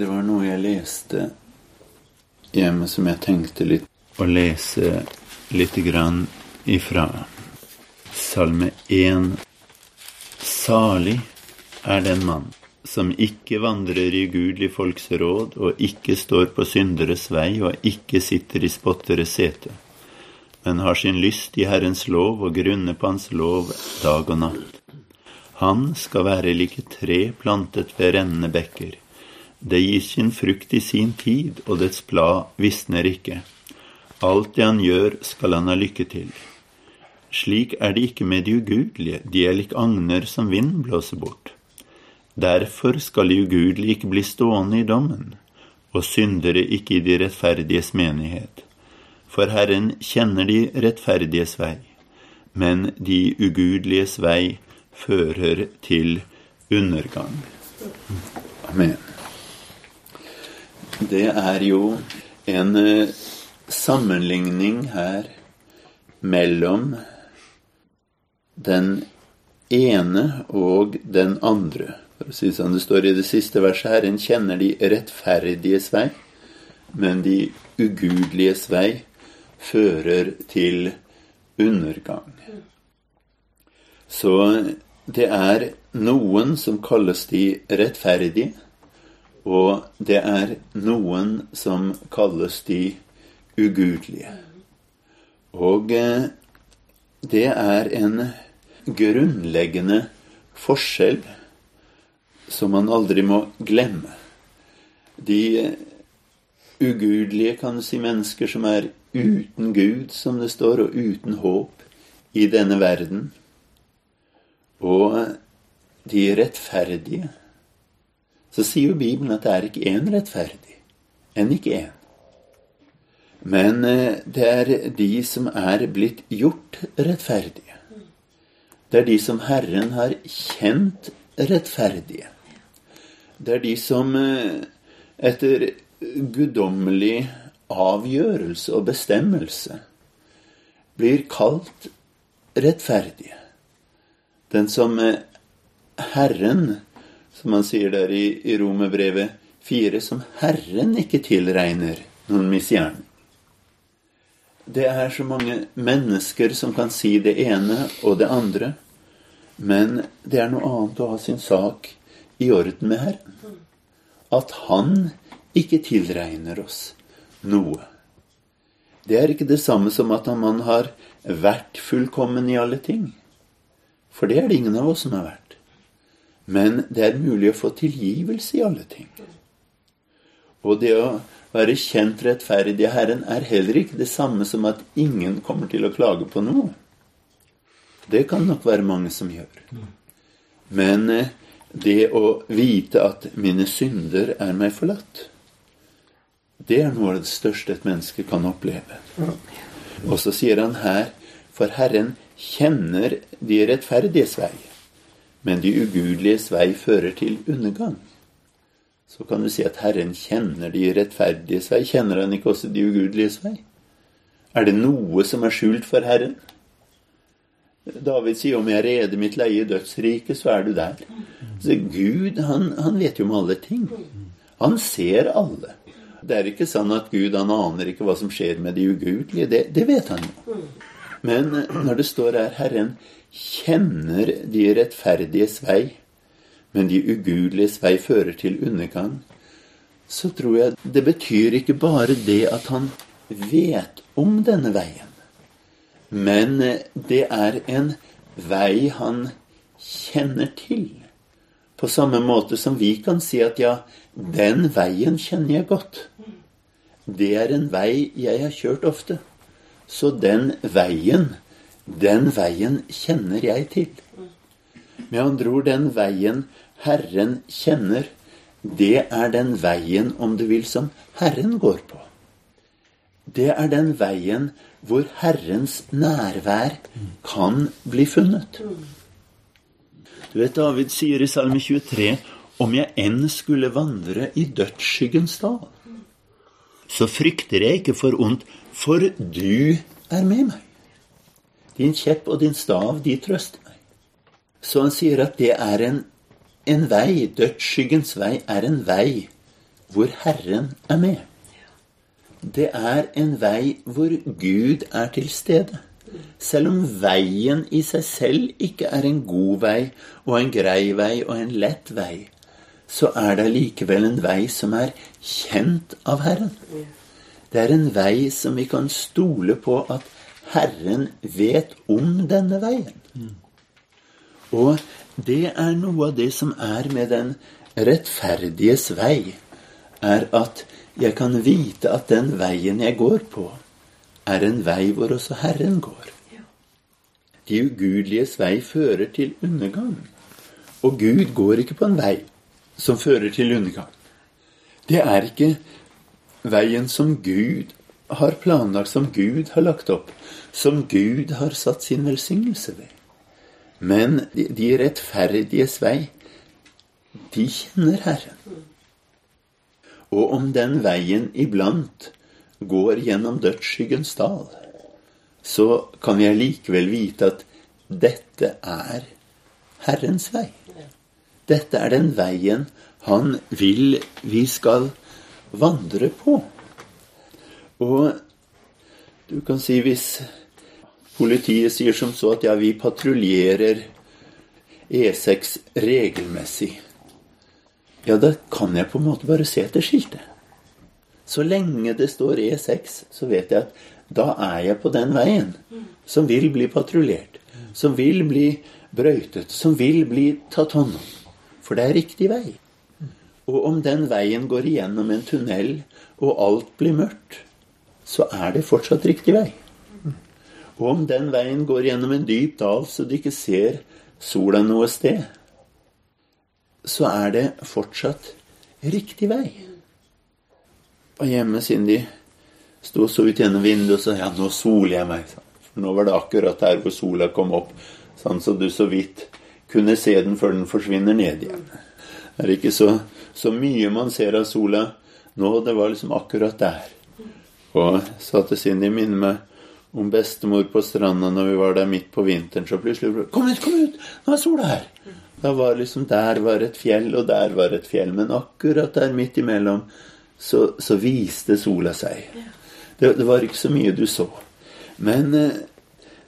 Det var noe jeg leste hjemme som jeg tenkte litt å lese litt grann ifra. Salme 1. Salig er den mann som ikke vandrer i ugudelig folks råd, og ikke står på synderes vei, og ikke sitter i spotteres sete, men har sin lyst i Herrens lov og grunner på Hans lov dag og natt. Han skal være like tre plantet ved rennende bekker det gir sin frukt i sin tid, og dets blad visner ikke. Alt det han gjør, skal han ha lykke til. Slik er det ikke med de ugudelige, de er lik agner som vinden blåser bort. Derfor skal de ugudelige ikke bli stående i dommen, og syndere ikke i de rettferdiges menighet. For Herren kjenner de rettferdiges vei, men de ugudeliges vei fører til undergang. Amen det er jo en eh, sammenligning her mellom den ene og den andre. For å si sånn, Det står i det siste verset her en kjenner de rettferdiges vei, men de ugudeliges vei fører til undergang. Så det er noen som kalles de rettferdige, og det er noen som kalles de ugudelige. Og eh, det er en grunnleggende forskjell som man aldri må glemme. De ugudelige, kan du si, mennesker som er uten Gud, som det står, og uten håp i denne verden. Og de rettferdige så sier jo Bibelen at det er ikke én rettferdig. Enn ikke én. Men eh, det er de som er blitt gjort rettferdige. Det er de som Herren har kjent rettferdige. Det er de som eh, etter guddommelig avgjørelse og bestemmelse blir kalt rettferdige. Den som Herren Herren som han sier der i, i Romerbrevet 4, som Herren ikke tilregner noen misgjerning. Det er så mange mennesker som kan si det ene og det andre, men det er noe annet å ha sin sak i orden med Herren. At Han ikke tilregner oss noe. Det er ikke det samme som at man har vært fullkommen i alle ting. For det er det ingen av oss som har vært. Men det er mulig å få tilgivelse i alle ting. Og det å være kjent rettferdig av Herren er heller ikke det samme som at ingen kommer til å klage på noe. Det kan nok være mange som gjør. Men eh, det å vite at mine synder er meg forlatt, det er noe av det største et menneske kan oppleve. Og så sier han her, for Herren kjenner de rettferdiges vei men de ugudeliges vei fører til undergang. Så kan du si at Herren kjenner de rettferdiges vei. Kjenner han ikke også de ugudeliges vei? Er det noe som er skjult for Herren? David sier om jeg reder mitt leie i dødsriket, så er du der. Så Gud, han, han, vet jo om alle ting. Han ser alle. Det er ikke sånn at Gud han aner ikke hva som skjer med de ugudelige. Det, det vet han jo. Men når det står her Herren kjenner de rettferdiges vei, men de ugudeliges vei fører til undergang, så tror jeg det betyr ikke bare det at han vet om denne veien, men det er en vei han kjenner til. På samme måte som vi kan si at ja, den veien kjenner jeg godt. Det er en vei jeg har kjørt ofte. Så den veien den veien kjenner jeg til. Med andre ord, den veien Herren kjenner, det er den veien, om du vil, som Herren går på. Det er den veien hvor Herrens nærvær kan bli funnet. Du vet, David sier i Salme 23 om jeg enn skulle vandre i dødsskyggens dal, så frykter jeg ikke for ondt, for du er med meg. Din kjepp og din stav, de trøster meg. Så han sier at det er en, en vei. Dødsskyggens vei er en vei hvor Herren er med. Det er en vei hvor Gud er til stede. Selv om veien i seg selv ikke er en god vei og en grei vei og en lett vei, så er det likevel en vei som er kjent av Herren. Det er en vei som vi kan stole på at Herren vet om denne veien. Og det er noe av det som er med den rettferdiges vei, er at jeg kan vite at den veien jeg går på, er en vei hvor også Herren går. De ugudeliges vei fører til undergang. Og Gud går ikke på en vei som fører til undergang. Det er ikke veien som Gud har planlagt, som Gud har lagt opp, som Gud har satt sin velsignelse ved. Men de rettferdiges vei, de kjenner Herren. Og om den veien iblant går gjennom dødsskyggens dal, så kan jeg likevel vite at dette er Herrens vei. Dette er den veien han vil vi skal vandre på. Og du kan si hvis politiet sier som så at ja, vi patruljerer E6 regelmessig, ja, da kan jeg på en måte bare se etter skiltet. Så lenge det står E6, så vet jeg at da er jeg på den veien som vil bli patruljert, som vil bli brøytet, som vil bli tatt hånd om. For det er riktig vei. Og om den veien går igjennom en tunnel, og alt blir mørkt, så er det fortsatt riktig vei. Og om den veien går gjennom en dyp dal så du ikke ser sola noe sted, så er det fortsatt riktig vei. Og hjemme siden de sto så ut gjennom vinduet og sa ja, nå soler jeg meg. For nå var det akkurat der hvor sola kom opp, sånn så du så vidt kunne se den før den forsvinner ned igjen. Det er ikke så, så mye man ser av sola nå. Det var liksom akkurat der. Og satte sin i minne meg om bestemor på stranda når vi var der midt på vinteren. Så plutselig Kom ut, kom ut! Nå er sola her! Da var liksom Der var et fjell, og der var et fjell. Men akkurat der midt imellom så, så viste sola seg. Det, det, var ikke så mye du så. Men eh,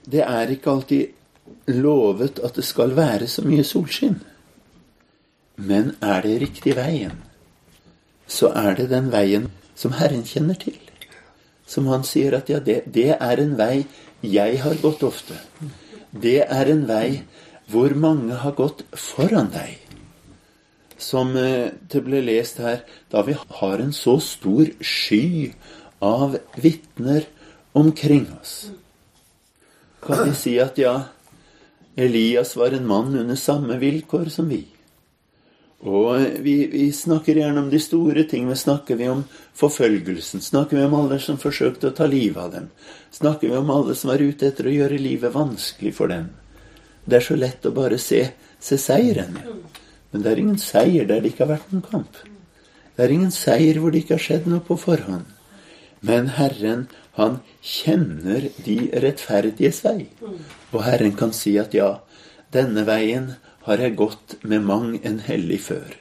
det er ikke alltid lovet at det skal være så mye solskinn. Men er det riktig veien, så er det den veien som Herren kjenner til. Som han sier at ja, det, det er en vei jeg har gått ofte. Det er en vei hvor mange har gått foran deg. Som eh, det ble lest her, da vi har en så stor sky av vitner omkring oss. Kan vi si at ja, Elias var en mann under samme vilkår som vi. Og vi, vi, snakker gjerne om de store ting, men snakker vi om forfølgelsen? Snakker vi om alle som forsøkte å ta livet av dem? Snakker vi om alle som var ute etter å gjøre livet vanskelig for dem? Det er så lett å bare se, se seieren. Men det er ingen seier der det ikke har vært noen kamp. Det er ingen seier hvor det ikke har skjedd noe på forhånd. Men Herren, han kjenner de rettferdiges vei. Og Herren kan si at ja, denne veien har jeg gått med mang en hellig før.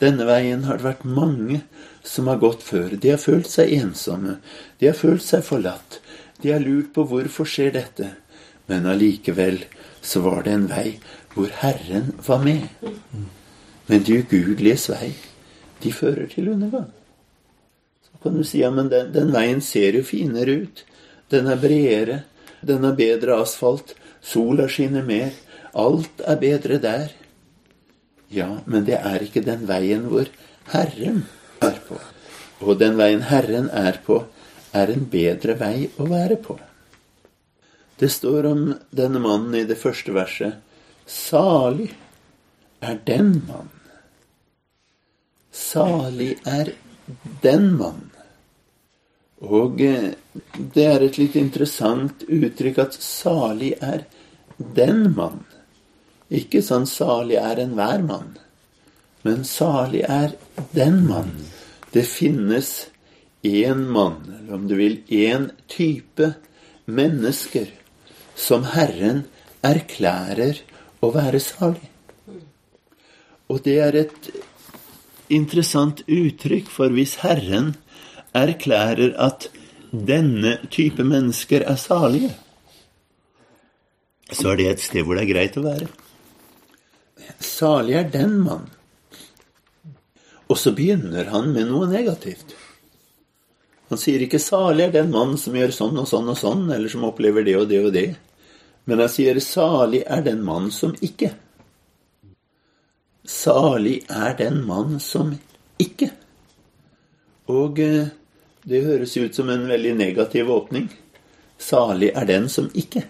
Denne veien har det vært mange som har gått før. De har følt seg ensomme. De har følt seg forlatt. De har lurt på hvorfor skjer dette. Men allikevel så var det en vei hvor Herren var med. Men de ugudeliges vei, de fører til undergang Så kan du si ja, men den, den veien ser jo finere ut. Den er bredere. Den har bedre asfalt. Sola skinner mer. Alt er bedre der. Ja, men det er ikke den veien hvor Herren er på. Og den veien Herren er på, er en bedre vei å være på. Det står om denne mannen i det første verset. Salig er den mann. Salig er den mann. Og eh, det er et litt interessant uttrykk at salig er den mann. Ikke sånn salig er enhver mann, men salig er den mann. Det finnes én mann, eller om du vil én type mennesker, som Herren erklærer å være salig. Og det er et interessant uttrykk, for hvis Herren erklærer at denne type mennesker er salige, så er det et sted hvor det er greit å være. Salig er den mann. Og så begynner han med noe negativt. Han sier ikke 'salig er den mann som gjør sånn og sånn og sånn', eller som opplever det og det og det. Men han sier 'salig er den mann som ikke'. Salig er den mann som ikke. Og eh, det høres ut som en veldig negativ åpning. Salig er den som ikke.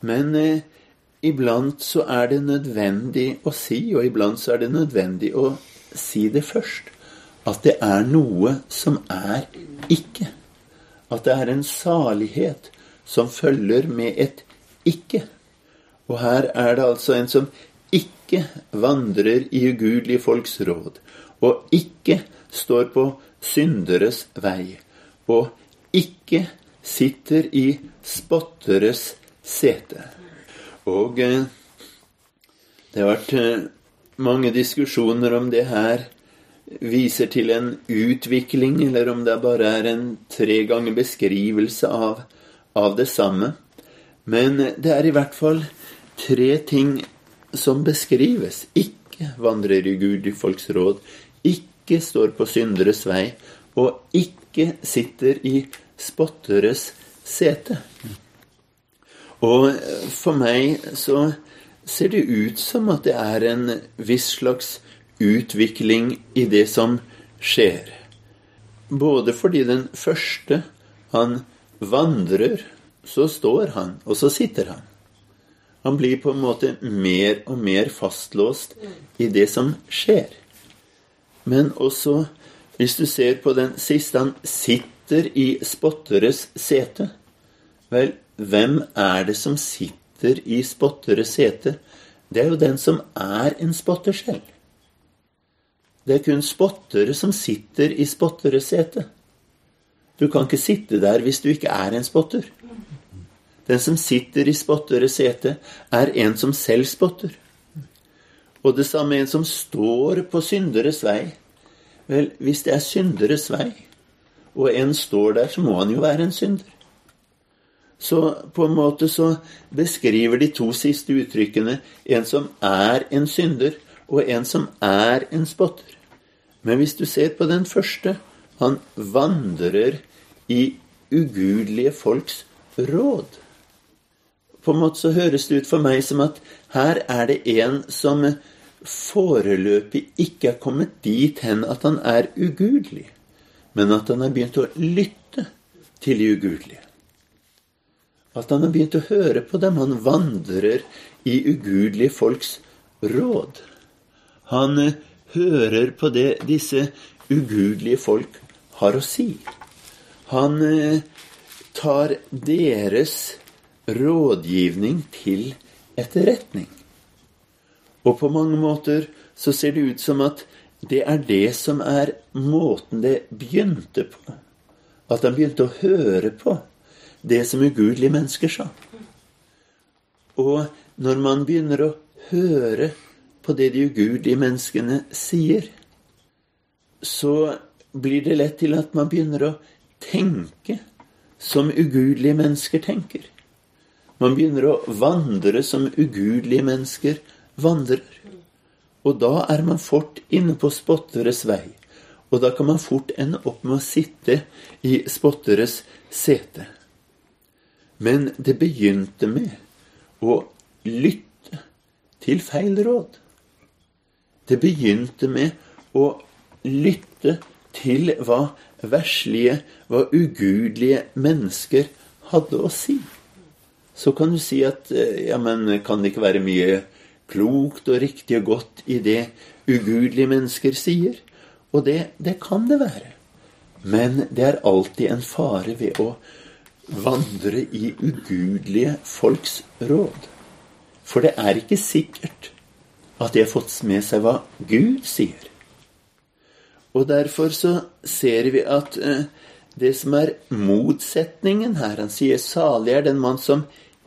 Men eh, iblant så er det nødvendig å si, og iblant så er det nødvendig å si det først, at det er noe som er ikke. At det er en salighet som følger med et ikke. Og her er det altså en som ikke vandrer i ugudelige folks råd, og ikke står på synderes vei, og ikke sitter i spotteres sete. Og eh, det har vært eh, mange diskusjoner om det her viser til en utvikling, eller om det bare er en tre ganger beskrivelse av, av det samme. Men det er i hvert fall tre ting som beskrives. Ikke vandrer i Gud i folks råd, ikke står på synderes vei, og ikke sitter i spotteres sete. Og for meg så ser det ut som at det er en viss slags utvikling i det som skjer. Både fordi den første, han vandrer, så står han, og så sitter han. Han blir på en måte mer og mer fastlåst i det som skjer. Men også, hvis du ser på den siste, han sitter i spotteres sete. Vel, hvem er det som sitter i spotteres sete? Det er jo den som er en spotter selv. Det er kun spottere som sitter i spotteres sete. Du kan ikke sitte der hvis du ikke er en spotter. Den som sitter i spotteres sete, er en som selv spotter. Og det samme en som står på synderes vei. Vel, hvis det er synderes vei, og en står der, så må han jo være en synder. Så på en måte så beskriver de to siste uttrykkene en som er en synder, og en som er en spotter. Men hvis du ser på den første, han vandrer i ugudelige folks råd. På en måte så høres det ut for meg som at her er det en som foreløpig ikke er kommet dit hen at han er ugudelig, men at han har begynt å lytte til de ugudelige. At han har begynt å høre på dem. Han vandrer i ugudelige folks råd. Han hører på det disse ugudelige folk har å si. Han eh, tar deres rådgivning til etterretning. Og på mange måter så ser det ut som at det er det som er måten det begynte på. At han begynte å høre på det som ugudelige mennesker sa. Og når man begynner å høre på det de ugudelige menneskene sier, så blir det lett til at man begynner å tenke som ugudelige mennesker tenker. Man begynner å vandre som ugudelige mennesker vandrer. Og da er man fort inne på spotteres vei. Og da kan man fort ende opp med å sitte i spotteres sete. Men det begynte med å lytte til feil råd. Det begynte med å lytte til hva verslige, hva ugudelige mennesker hadde å si så kan du si at eh, ja, men kan det ikke være mye klokt og riktig og godt i det ugudelige mennesker sier? Og det, det kan det være. Men det er alltid en fare ved å vandre i ugudelige folks råd. For det er ikke sikkert at de har fått med seg hva Gud sier. Og derfor så ser vi at eh, det som er motsetningen her Han sier 'salig er den mann som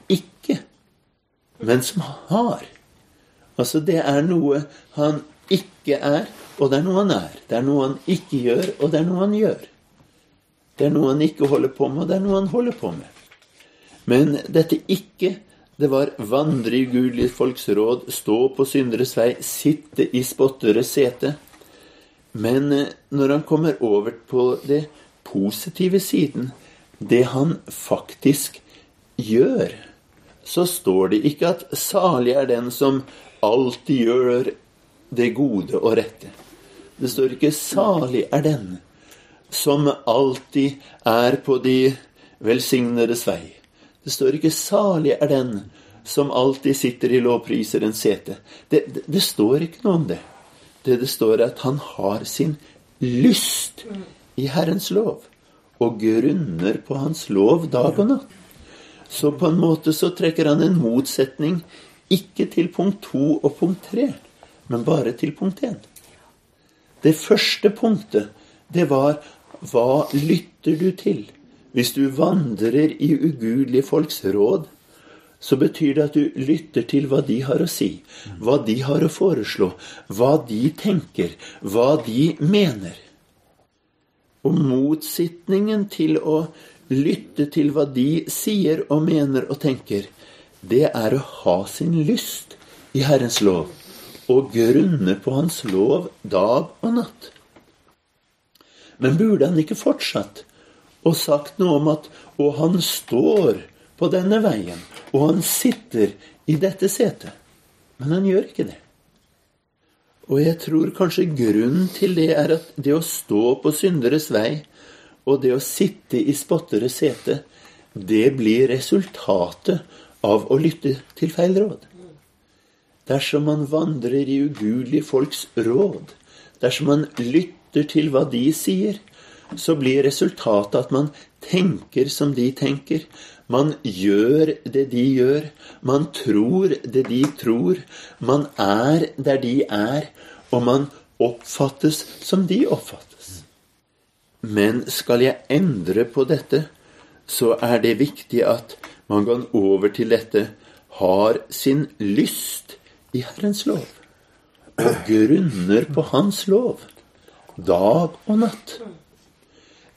ikke, men som har'. Altså, det er noe han ikke er, og det er noe han er. Det er noe han ikke gjør, og det er noe han gjør. Det er noe han ikke holder på med, og det er noe han holder på med. Men dette ikke, det var vandre i gudelig folks råd, stå på synderes vei, sitte i spotteres sete. Men eh, når han kommer over på det positive siden, det han faktisk gjør, så står det ikke at salig er den som alltid gjør det gode og rette. Det står ikke 'salig er den som alltid er på de velsignedes vei'. Det står ikke 'salig er den som alltid sitter i lovpriserens sete'. Det, det, det står ikke noe om det. Det det står, er at han har sin lyst i Herrens lov, og grunner på Hans lov dag og natt. Så på en måte så trekker han en motsetning ikke til punkt to og punkt tre, men bare til punkt én. Det første punktet, det var hva lytter du til? Hvis du vandrer i ugudelige folks råd, så betyr det at du lytter til hva de har å si, hva de har å foreslå, hva de tenker, hva de mener. Og motsetningen til å lytte til hva de sier og mener og tenker, det er å ha sin lyst i Herrens lov og grunne på Hans lov dag og natt. Men burde han ikke fortsatt og sagt noe om at og han står på denne veien, og han sitter i dette setet? Men han gjør ikke det. Og jeg tror kanskje grunnen til det er at det å stå på synderes vei og det å sitte i spotteres sete, det blir resultatet av å lytte til feil råd. Dersom man vandrer i ugudelige folks råd, dersom man lytter til hva de sier, så blir resultatet at man tenker som de tenker, man gjør det de gjør, man tror det de tror, man er der de er, og man oppfattes som de oppfattes. Men skal jeg endre på dette, så er det viktig at man går over til dette har sin lyst i Herrens lov og grunner på Hans lov dag og natt.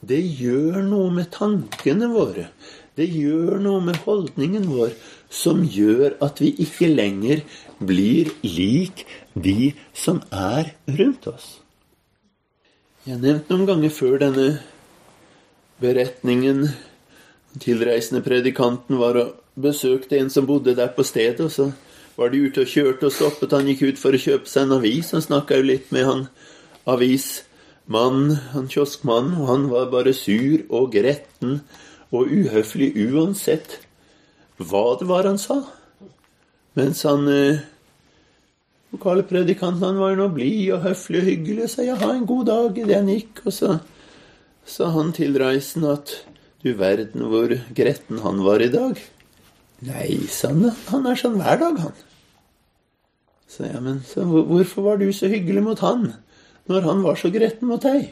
Det gjør noe med tankene våre. Det gjør noe med holdningen vår som gjør at vi ikke lenger blir lik de som er rundt oss. Jeg har nevnt noen ganger før denne beretningen tilreisende predikanten var og besøkte en som bodde der på stedet. og så var de ute og kjørte og stoppet. Han gikk ut for å kjøpe seg en avis. Han snakka jo litt med han avismannen, han kioskmannen, og han var bare sur og gretten og uhøflig uansett hva det var han sa. Mens han eh, lokale predikanten han var nå blid og høflig og hyggelig og sa ja, ha en god dag idet han gikk. Og så sa han tilreisende at du verden hvor gretten han var i dag. Nei, sa han, han er sånn hver dag, han. Så ja, men så, hvorfor var du så hyggelig mot han når han var så gretten mot deg?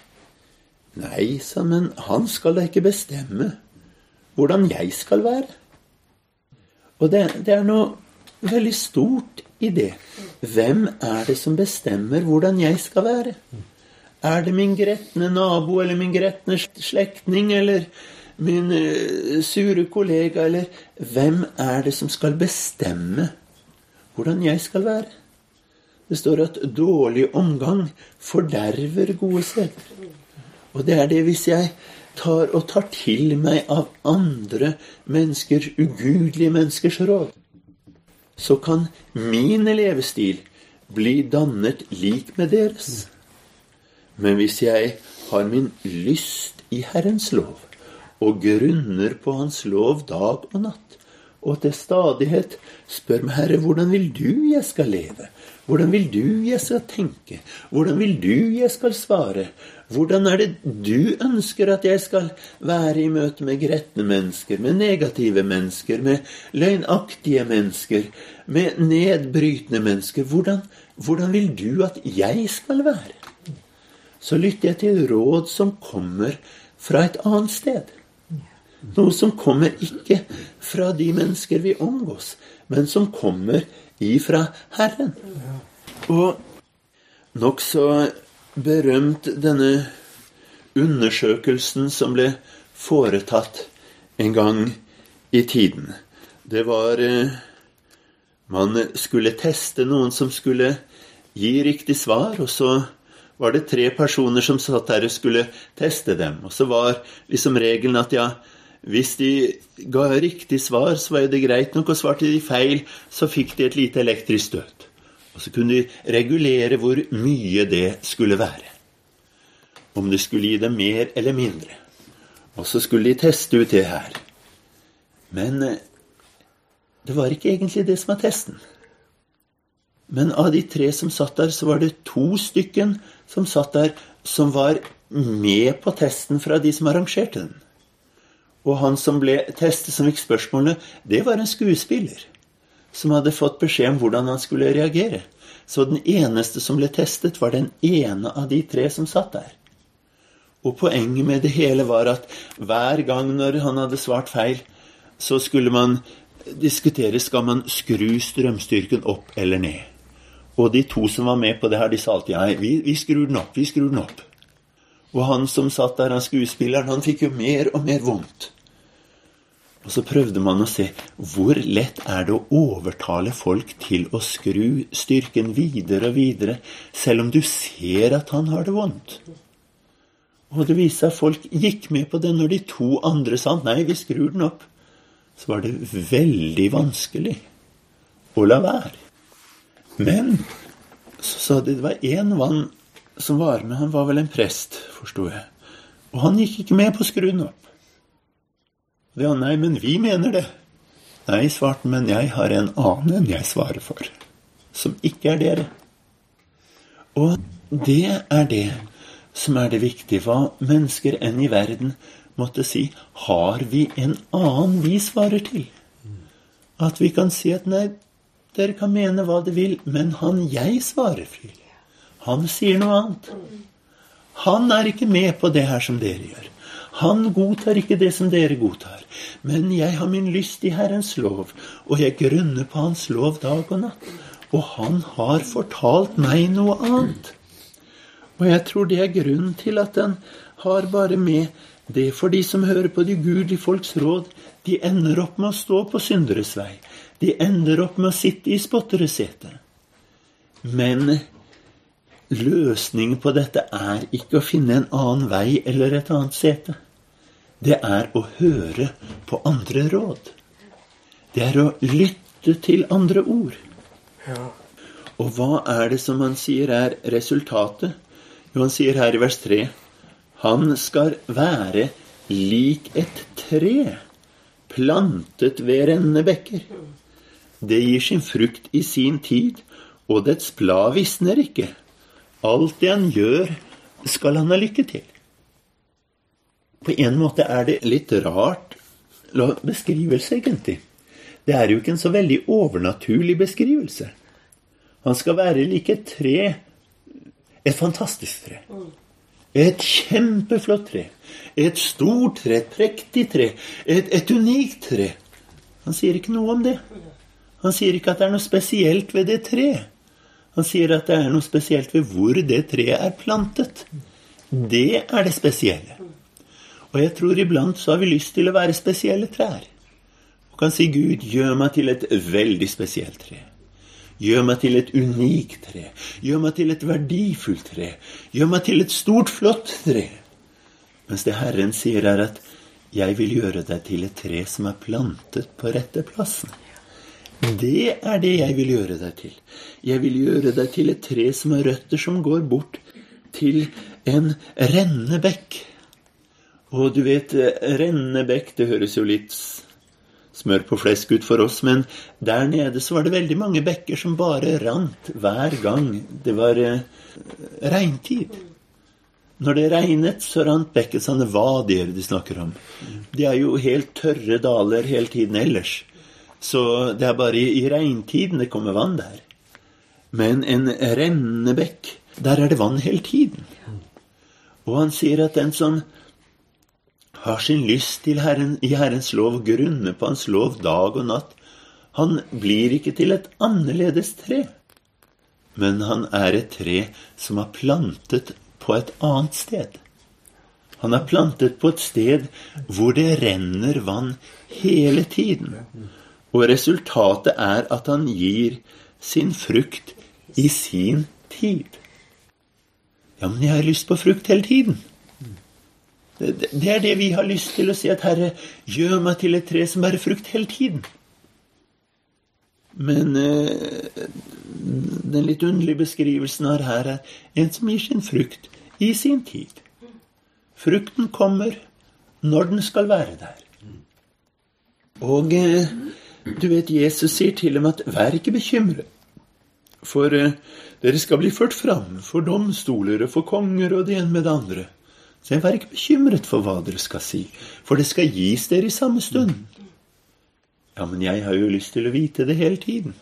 Nei, sa han, men han skal da ikke bestemme hvordan jeg skal være. Og det, det er noe veldig stort i det. Hvem er det som bestemmer hvordan jeg skal være? Er det min gretne nabo eller min gretne slektning eller min uh, sure kollega, eller hvem er det som skal bestemme hvordan jeg skal være? Det står at dårlig omgang forderver gode steder. Og det er det hvis jeg tar og tar til meg av andre menneskers, ugudelige menneskers råd, så kan min levestil bli dannet lik med deres. Men hvis jeg har min lyst i Herrens lov, og grunner på Hans lov dag og natt, og til stadighet spør meg, Herre, hvordan vil du jeg skal leve? Hvordan vil du jeg skal tenke? Hvordan vil du jeg skal svare? Hvordan er det du ønsker at jeg skal være i møte med gretne mennesker, med negative mennesker, med løgnaktige mennesker, med nedbrytende mennesker? Hvordan, hvordan vil du at jeg skal være? Så lytter jeg til råd som kommer fra et annet sted. Noe som kommer ikke fra de mennesker vi omgås, men som kommer ifra Herren. Og nokså berømt denne undersøkelsen som ble foretatt en gang i tiden. Det var eh, Man skulle teste noen som skulle gi riktig svar, og så var det tre personer som satt der og skulle teste dem. Og så var liksom regelen at ja, hvis de ga riktig svar, så var det greit nok, og svarte de feil, så fikk de et lite elektrisk støt. Og så kunne de regulere hvor mye det skulle være. Om det skulle gi dem mer eller mindre. Og så skulle de teste ut det her. Men eh, det var ikke egentlig det som var testen. Men av de tre som satt der, så var det to stykken som satt der, som var med på testen fra de som arrangerte den. Og han som ble testet, som fikk spørsmålene, det var en skuespiller som hadde fått beskjed om hvordan han skulle reagere. Så den eneste som ble testet, var den ene av de tre som satt der. Og poenget med det hele var at hver gang når han hadde svart feil, så skulle man diskutere skal man skru strømstyrken opp eller ned. Og de to som var med på det her, de sa alltid nei, vi, vi skrur den opp, vi skrur den opp. Og han som satt der, han skuespilleren, han fikk jo mer og mer vondt. Og så prøvde man å se hvor lett er det å overtale folk til å skru styrken videre og videre, selv om du ser at han har det vondt. Og det viste seg at folk gikk med på det når de to andre sa nei, vi skrur den opp så var det veldig vanskelig å la være. Men så sa de det var én mann som var med, han var vel en prest, forsto jeg. Og han gikk ikke med på å skru den opp. Var nei, men vi mener det. Nei, svarte han, men jeg har en annen enn jeg svarer for, som ikke er dere. Og det er det som er det viktige. Hva mennesker enn i verden måtte si har vi en annen vi svarer til? At vi kan si at nei, dere kan mene hva dere vil, men han jeg svarer til, han sier noe annet. Han er ikke med på det her som dere gjør. Han godtar ikke det som dere godtar. Men jeg har min lyst i Herrens lov, og jeg grunner på Hans lov dag og natt. Og han har fortalt meg noe annet. Og jeg tror det er grunnen til at den har bare med det for de som hører på de gudelige folks råd, de ender opp med å stå på synderes vei. De ender opp med å sitte i spotteres sete. Men løsningen på dette er ikke å finne en annen vei eller et annet sete. Det er å høre på andre råd. Det er å lytte til andre ord. Ja. Og hva er det som han sier er resultatet? Jo, han sier her i vers 3 han skal være lik et tre plantet ved rennende bekker. Det gir sin frukt i sin tid, og dets blad visner ikke. Alt det han gjør, skal han ha lykke til. På en måte er det litt rart beskrivelse, egentlig. Det er jo ikke en så veldig overnaturlig beskrivelse. Han skal være like et tre, et fantastisk tre. Et kjempeflott tre. Et stort tre, et prektig tre, et, et unikt tre. Han sier ikke noe om det. Han sier ikke at det er noe spesielt ved det treet. Han sier at det er noe spesielt ved hvor det treet er plantet. Det er det spesielle. Og jeg tror iblant så har vi lyst til å være spesielle trær. Og kan si Gud, gjør meg til et veldig spesielt tre. Gjør meg til et unikt tre. Gjør meg til et verdifullt tre. Gjør meg til et stort, flott tre. Mens det Herren sier, er at 'jeg vil gjøre deg til et tre som er plantet på rette plassen'. Det er det jeg vil gjøre deg til. Jeg vil gjøre deg til et tre som har røtter som går bort til en rennende bekk. Og du vet, rennende bekk, det høres jo litt smør på flesk ut for oss, men der nede så var det veldig mange bekker som bare rant hver gang det var eh, regntid. Når det regnet, så rant bekket sånne vadier de snakker om. De er jo helt tørre daler hele tiden ellers. Så det er bare i, i regntiden det kommer vann der. Men en rennende bekk, der er det vann hele tiden. Og han sier at den som har sin lyst Herren, i Herrens lov, grunner på Hans lov dag og natt. Han blir ikke til et annerledes tre, men han er et tre som er plantet på et annet sted. Han er plantet på et sted hvor det renner vann hele tiden. Og resultatet er at han gir sin frukt i sin tid. Ja, men jeg har lyst på frukt hele tiden. Det er det vi har lyst til å si, at Herre, gjør meg til et tre som bærer frukt hele tiden. Men eh, den litt underlige beskrivelsen her, her er en som gir sin frukt i sin tid. Frukten kommer når den skal være der. Og eh, du vet, Jesus sier til dem at vær ikke bekymret, for eh, dere skal bli ført fram for domstoler og for konger og det ene med det andre. Så vær ikke bekymret for hva dere skal si, for det skal gis dere i samme stund. Ja, men jeg har jo lyst til å vite det hele tiden.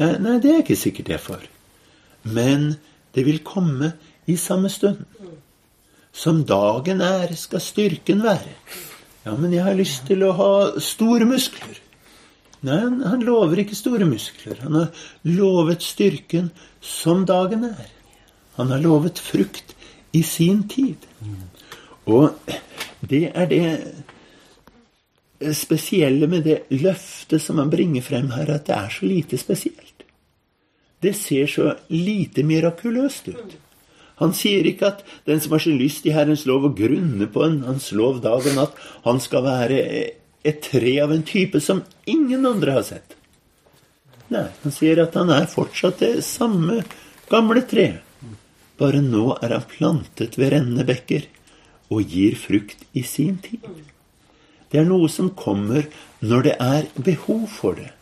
Ja, nei, det er ikke sikkert jeg får. Men det vil komme i samme stund. Som dagen er, skal styrken være. Ja, men jeg har lyst til å ha store muskler. Nei, han, lover ikke store muskler. Han har lovet styrken som dagen er. Han har lovet frukt i sin tid. Og det er det spesielle med det løftet som han bringer frem her, at det er så lite spesielt. Det ser så lite mirakuløst ut. Han sier ikke at den som har sin lyst i Herrens lov og grunner på en hans lov dag og natt, han skal være et tre av en type som ingen andre har sett. Nei, han sier at han er fortsatt det samme gamle treet. Bare nå er han plantet ved rennende bekker og gir frukt i sin tid. Det er noe som kommer når det er behov for det.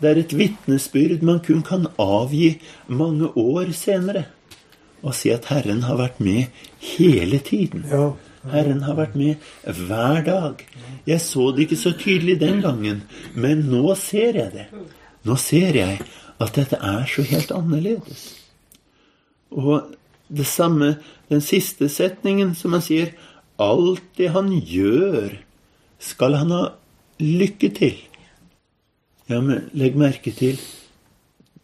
Det er et vitnesbyrd man kun kan avgi mange år senere. Og si at Herren har vært med hele tiden. Herren har vært med hver dag. Jeg så det ikke så tydelig den gangen, men nå ser jeg det. Nå ser jeg at dette er så helt annerledes. Og det samme den siste setningen som han sier Alt det han gjør, skal han ha lykke til. Ja, men legg merke til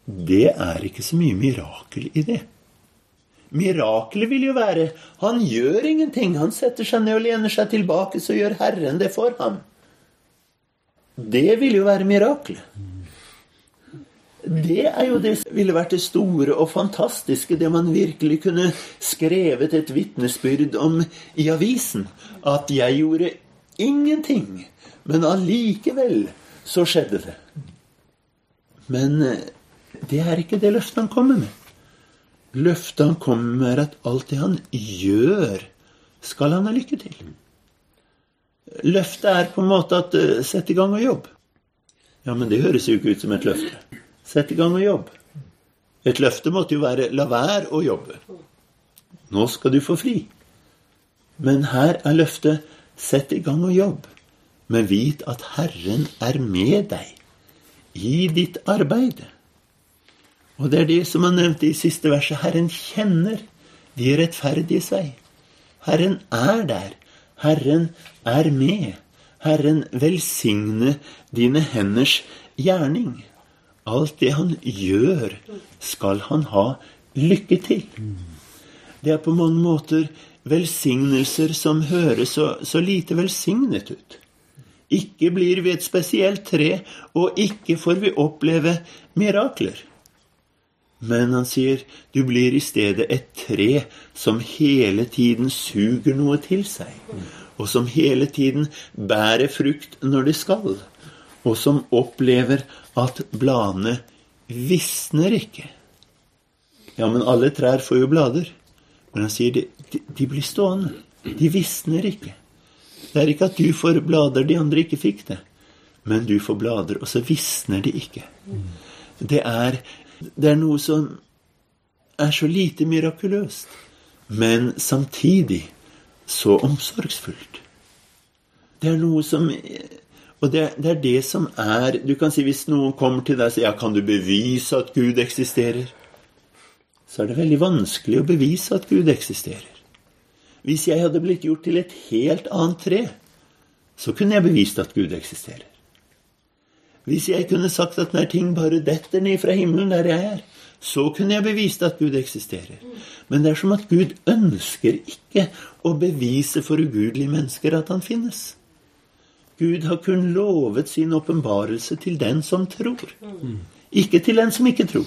Det er ikke så mye mirakel i det. Mirakelet vil jo være han gjør ingenting. Han setter seg ned og lener seg tilbake, så gjør Herren det for ham. Det vil jo være mirakelet. Det er jo det som ville vært det store og fantastiske, det man virkelig kunne skrevet et vitnesbyrd om i avisen. At jeg gjorde ingenting, men allikevel så skjedde det. Men eh, det er ikke det løftet han kommer med. Løftet han kommer med, er at alt det han gjør, skal han ha lykke til. Løftet er på en måte at uh, sett i gang og jobb. Ja, men det høres jo ikke ut som et løfte. Sett i gang og jobb. Et løfte måtte jo være 'la være å jobbe'. Nå skal du få fri. Men her er løftet 'sett i gang og jobb', men vit at Herren er med deg i ditt arbeid. Og det er det som han nevnte i siste verset. Herren kjenner de rettferdige vei. Herren er der. Herren er med. Herren velsigne dine henders gjerning. Alt det han gjør, skal han ha lykke til. Det er på mange måter velsignelser som høres så, så lite velsignet ut. Ikke blir vi et spesielt tre, og ikke får vi oppleve mirakler. Men han sier du blir i stedet et tre som hele tiden suger noe til seg, og som hele tiden bærer frukt når det skal og som opplever at bladene visner ikke. Ja, men alle trær får jo blader. Men han sier de, de, blir stående. De visner ikke. Det er ikke at du får blader de andre ikke fikk det. Men du får blader, og så visner de ikke. Det er, det er noe som er så lite mirakuløst, men samtidig så omsorgsfullt. Det er noe som og det, det, er det som er Du kan si hvis noen kommer til deg og sier ja, kan du bevise at Gud eksisterer? Så er det veldig vanskelig å bevise at Gud eksisterer. Hvis jeg hadde blitt gjort til et helt annet tre, så kunne jeg bevist at Gud eksisterer. Hvis jeg kunne sagt at når ting bare detter ned fra himmelen der jeg er, Så kunne jeg bevist at Gud eksisterer. Men det er som at Gud ønsker ikke å bevise for ugudelige mennesker at han finnes. Gud har kun lovet sin åpenbarelse til den som tror. Ikke til den som ikke tror.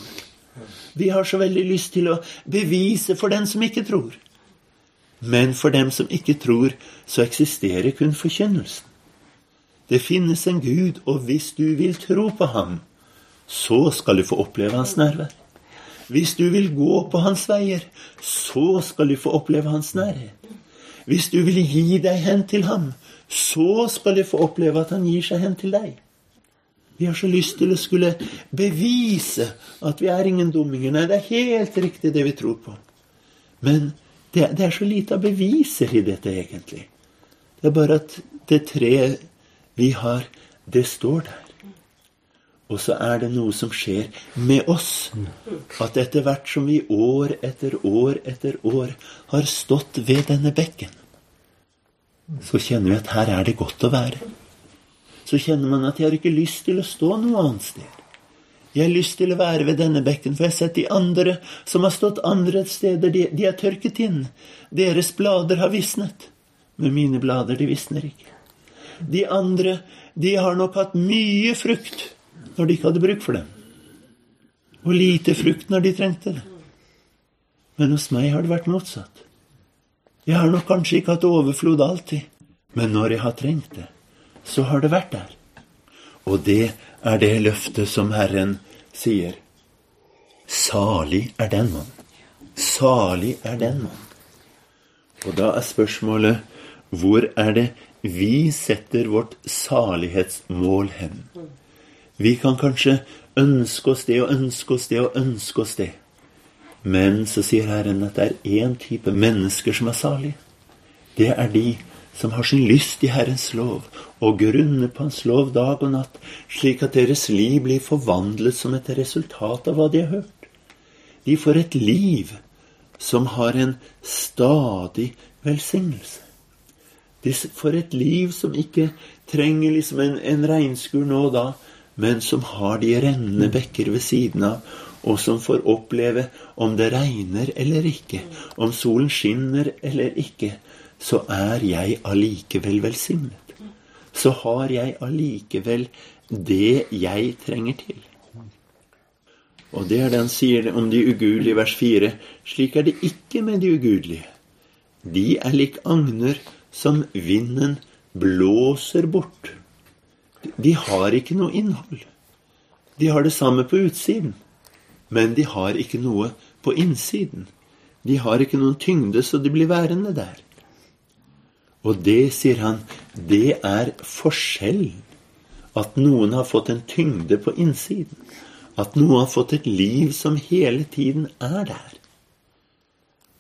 Vi har så veldig lyst til å bevise for den som ikke tror. Men for dem som ikke tror, så eksisterer kun forkynnelsen. Det finnes en Gud, og hvis du vil tro på ham, så skal du få oppleve hans nærvær. Hvis du vil gå på hans veier, så skal du få oppleve hans nærhet. Hvis du vil gi deg hen til ham, så skal du få oppleve at han gir seg hen til deg. Vi har så lyst til å skulle bevise at vi er ingen dumminger. Nei, det er helt riktig det vi tror på. Men det, det er så lite av beviser i dette, egentlig. Det er bare at det treet vi har, det står der. Og så er det noe som skjer med oss. At etter hvert som vi år etter år etter år har stått ved denne bekken, så kjenner vi at her er det godt å være. Så kjenner man at jeg har ikke lyst til å stå noe annet sted. Jeg har lyst til å være ved denne bekken, for jeg har sett de andre som har stått andre steder, de, de er tørket inn. Deres blader har visnet. Men mine blader, de visner ikke. De andre, de har nok hatt mye frukt når de ikke hadde bruk for dem. Og lite frukt når de trengte det. Men hos meg har det vært motsatt. Jeg har nok kanskje ikke hatt overflod alltid, men når jeg har trengt det, så har det vært der. Og det er det løftet som Herren sier. Salig er den mann. Salig er den mann. Og da er spørsmålet hvor er det vi setter vårt salighetsmål hen? Vi kan kanskje ønske oss det og ønske oss det og ønske oss det. Men så sier Herren at det er én type mennesker som er salige. Det er de som har sin lyst i Herrens lov og grunner på Hans lov dag og natt, slik at deres liv blir forvandlet som et resultat av hva de har hørt. De får et liv som har en stadig velsignelse. De får et liv som ikke trenger liksom en, en regnskur nå og da, men som har de rennende bekker ved siden av, og som får oppleve om det regner eller ikke, om solen skinner eller ikke, så er jeg allikevel velsignet. Så har jeg allikevel det jeg trenger til. Og det er det han sier om de ugudelige, vers 4. Slik er det ikke med de ugudelige. De er lik agner som vinden blåser bort. De har ikke noe innhold. De har det samme på utsiden, men de har ikke noe på innsiden. De har ikke noen tyngde, så de blir værende der. Og det, sier han, det er forskjellen. At noen har fått en tyngde på innsiden. At noen har fått et liv som hele tiden er der.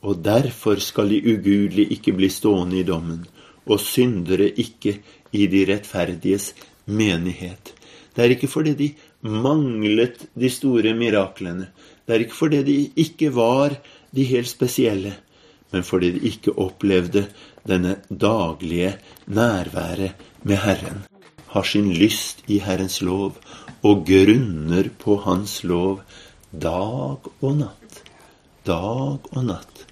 Og derfor skal de ugudelige ikke bli stående i dommen, og syndere ikke i de rettferdiges menighet. Det er ikke fordi de manglet de store miraklene. Det er ikke fordi de ikke var de helt spesielle, men fordi de ikke opplevde denne daglige nærværet med Herren. Har sin lyst i Herrens lov og grunner på Hans lov dag og natt. Dag og natt.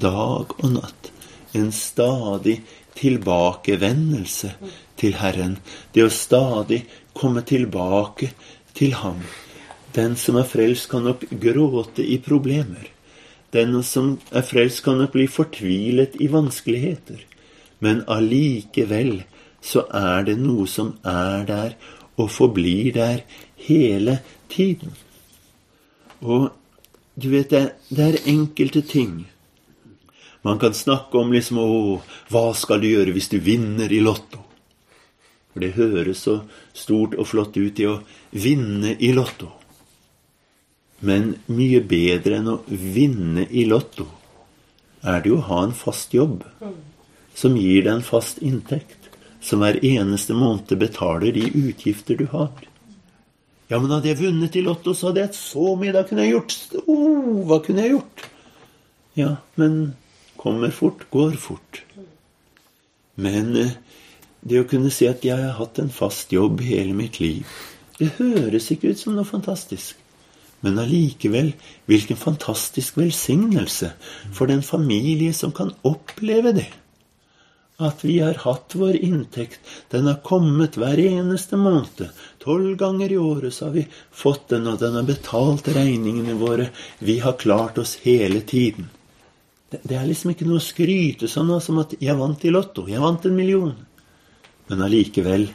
Dag og natt. En stadig tilbakevendelse til Herren. Det å stadig komme tilbake til Ham. Den som er frelst, kan nok gråte i problemer. Den som er frelst, kan nok bli fortvilet i vanskeligheter. Men allikevel så er det noe som er der og forblir der hele tiden. Og du vet det, det er enkelte ting man kan snakke om liksom Å, hva skal du gjøre hvis du vinner i Lotto? For det høres så stort og flott ut i å vinne i Lotto. Men mye bedre enn å vinne i Lotto er det jo å ha en fast jobb som gir deg en fast inntekt, som hver eneste måned betaler de utgifter du har. Ja, men hadde jeg vunnet i Lotto, så hadde jeg så mye. Da kunne jeg gjort oh, Hva kunne jeg gjort? Ja, men kommer fort, går fort. Men eh, det å kunne si at jeg har hatt en fast jobb hele mitt liv, det høres ikke ut som noe fantastisk. Men allikevel, hvilken fantastisk velsignelse for den familie som kan oppleve det. At vi har hatt vår inntekt, den har kommet hver eneste måned. Tolv ganger i året så har vi fått den, og den har betalt regningene våre. Vi har klart oss hele tiden. Det, er liksom ikke noe å skryte sånn som at 'jeg vant i Lotto', 'jeg vant en million'. Men allikevel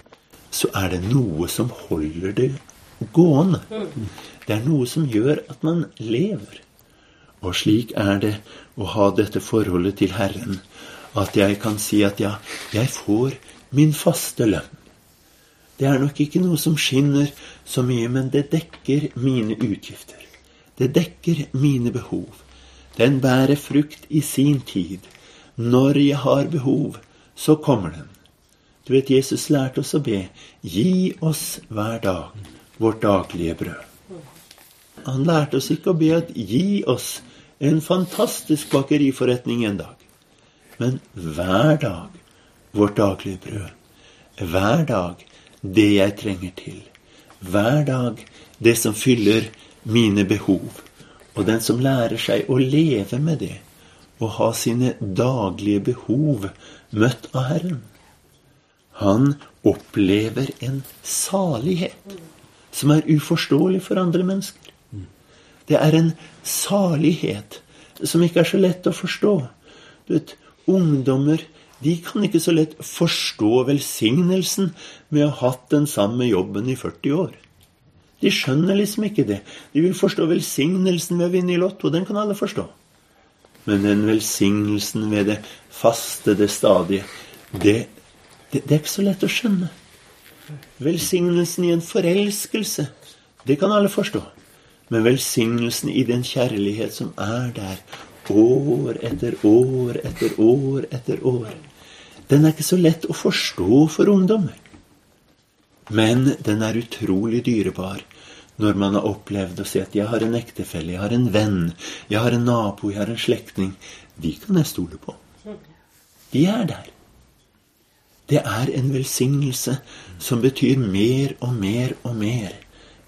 så er det noe som holder det gående. Det er noe som gjør at man lever. Og slik er det å ha dette forholdet til Herren, at jeg kan si at ja, jeg får min faste lønn. Det er nok ikke noe som skinner så mye, men det dekker mine utgifter. Det dekker mine behov. Den bærer frukt i sin tid. Når jeg har behov, så kommer den. Du vet, Jesus lærte oss å be. Gi oss hver dag vårt daglige brød. Han lærte oss ikke å be at gi oss en fantastisk bakeriforretning en dag. Men hver dag vårt daglige brød. Hver dag det jeg trenger til. Hver dag det som fyller mine behov. Og den som lærer seg å leve med det, og ha sine daglige behov møtt av Herren, han opplever en salighet som er uforståelig for andre mennesker. Det er en salighet som ikke er så lett å forstå. Du vet, Ungdommer de kan ikke så lett forstå velsignelsen med å ha hatt den samme jobben i 40 år. De skjønner liksom ikke det. De vil forstå velsignelsen ved å vinne i Lotto. Den kan alle forstå. Men den velsignelsen ved det faste, det stadige, det, det, det er ikke så lett å skjønne. Velsignelsen i en forelskelse, det kan alle forstå. Men velsignelsen i den kjærlighet som er der, år etter år etter år etter år, den er ikke så lett å forstå for ungdommer. Men den er utrolig dyrebar når man har opplevd å si at 'jeg har en ektefelle, jeg har en venn, jeg har en nabo, jeg har en slektning'. De kan jeg stole på. De er der. Det er en velsignelse som betyr mer og mer og mer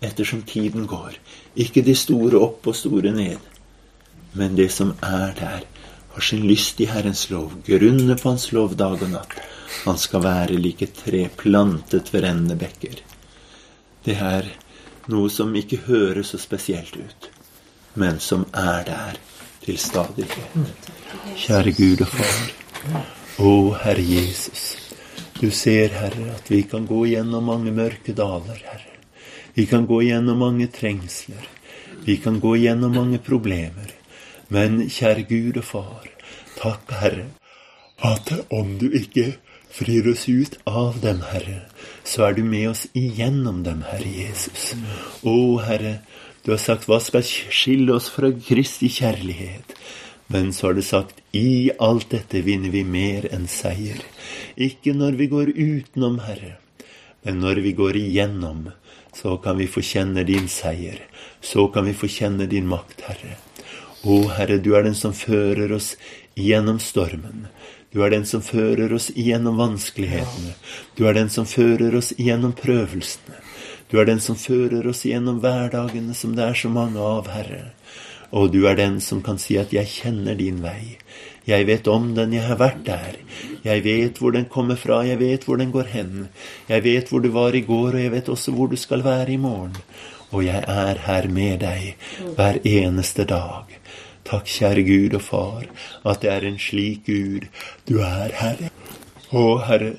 ettersom tiden går. Ikke de store opp og store ned, men det som er der, har sin lyst i Herrens lov, grunner på Hans lov dag og natt. Han skal være like tre plantet ved rennende bekker. Det er noe som ikke høres så spesielt ut, men som er der til stadighet. Kjære Gud og Far. Å, Herre Jesus. Du ser, Herre, at vi kan gå gjennom mange mørke daler, Herre. Vi kan gå gjennom mange trengsler. Vi kan gå gjennom mange problemer. Men kjære Gud og Far, takk, Herre, at om du ikke frir oss ut av dem, Herre, så er du med oss igjennom dem, Herre Jesus. Å, Herre, du har sagt hva skal skille oss fra Kristi kjærlighet? Men så har du sagt i alt dette vinner vi mer enn seier. Ikke når vi går utenom, Herre, men når vi går igjennom, så kan vi få kjenne din seier. Så kan vi få kjenne din makt, Herre. Å, Herre, du er den som fører oss gjennom stormen. Du er den som fører oss gjennom vanskelighetene. Du er den som fører oss gjennom prøvelsene. Du er den som fører oss gjennom hverdagene som det er så mange av, Herre. Og du er den som kan si at 'jeg kjenner din vei'. Jeg vet om den, jeg har vært der. Jeg vet hvor den kommer fra, jeg vet hvor den går hen. Jeg vet hvor du var i går, og jeg vet også hvor du skal være i morgen. Og jeg er her med deg hver eneste dag. Takk, kjære Gud og Far, at det er en slik Gud du er, Herre. Å, Herre,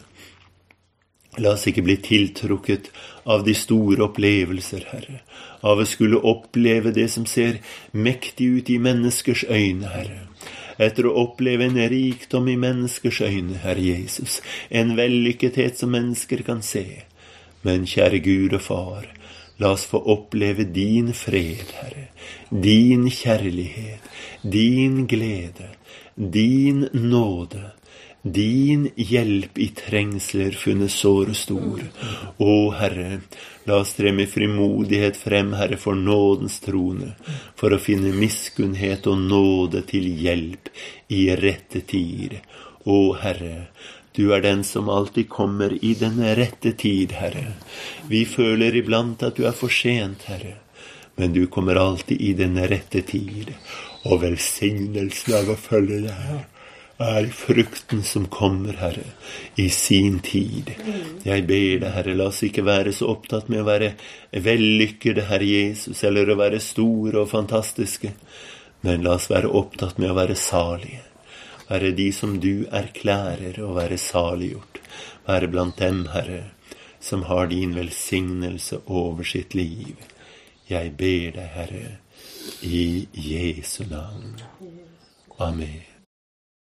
la oss ikke bli tiltrukket av de store opplevelser, Herre, av å skulle oppleve det som ser mektig ut i menneskers øyne, Herre. Etter å oppleve en rikdom i menneskers øyne, Herre Jesus, en vellykkethet som mennesker kan se. Men kjære Gud og Far, la oss få oppleve din fred, Herre, din kjærlighet, din glede, din nåde, din hjelp i trengsler funnet såre stor. Å Herre, la oss tre med frimodighet frem, Herre, for nådens trone, for å finne miskunnhet og nåde til hjelp i rette tid. Å Herre, du er den som alltid kommer i den rette tid, Herre. Vi føler iblant at du er for sent, Herre. men du kommer alltid i den rette tid. Og velsignelsen av å følge deg er frukten som kommer, Herre, i sin tid. Jeg ber deg, Herre, la oss ikke være så opptatt med å være vellykkede, Herre Jesus, eller å være store og fantastiske, men la oss være opptatt med å være salige. Være de som du erklærer å være saliggjort. Være blant dem, Herre, som har din velsignelse over sitt liv. Jeg ber deg, Herre, i Jesu navn. Amen.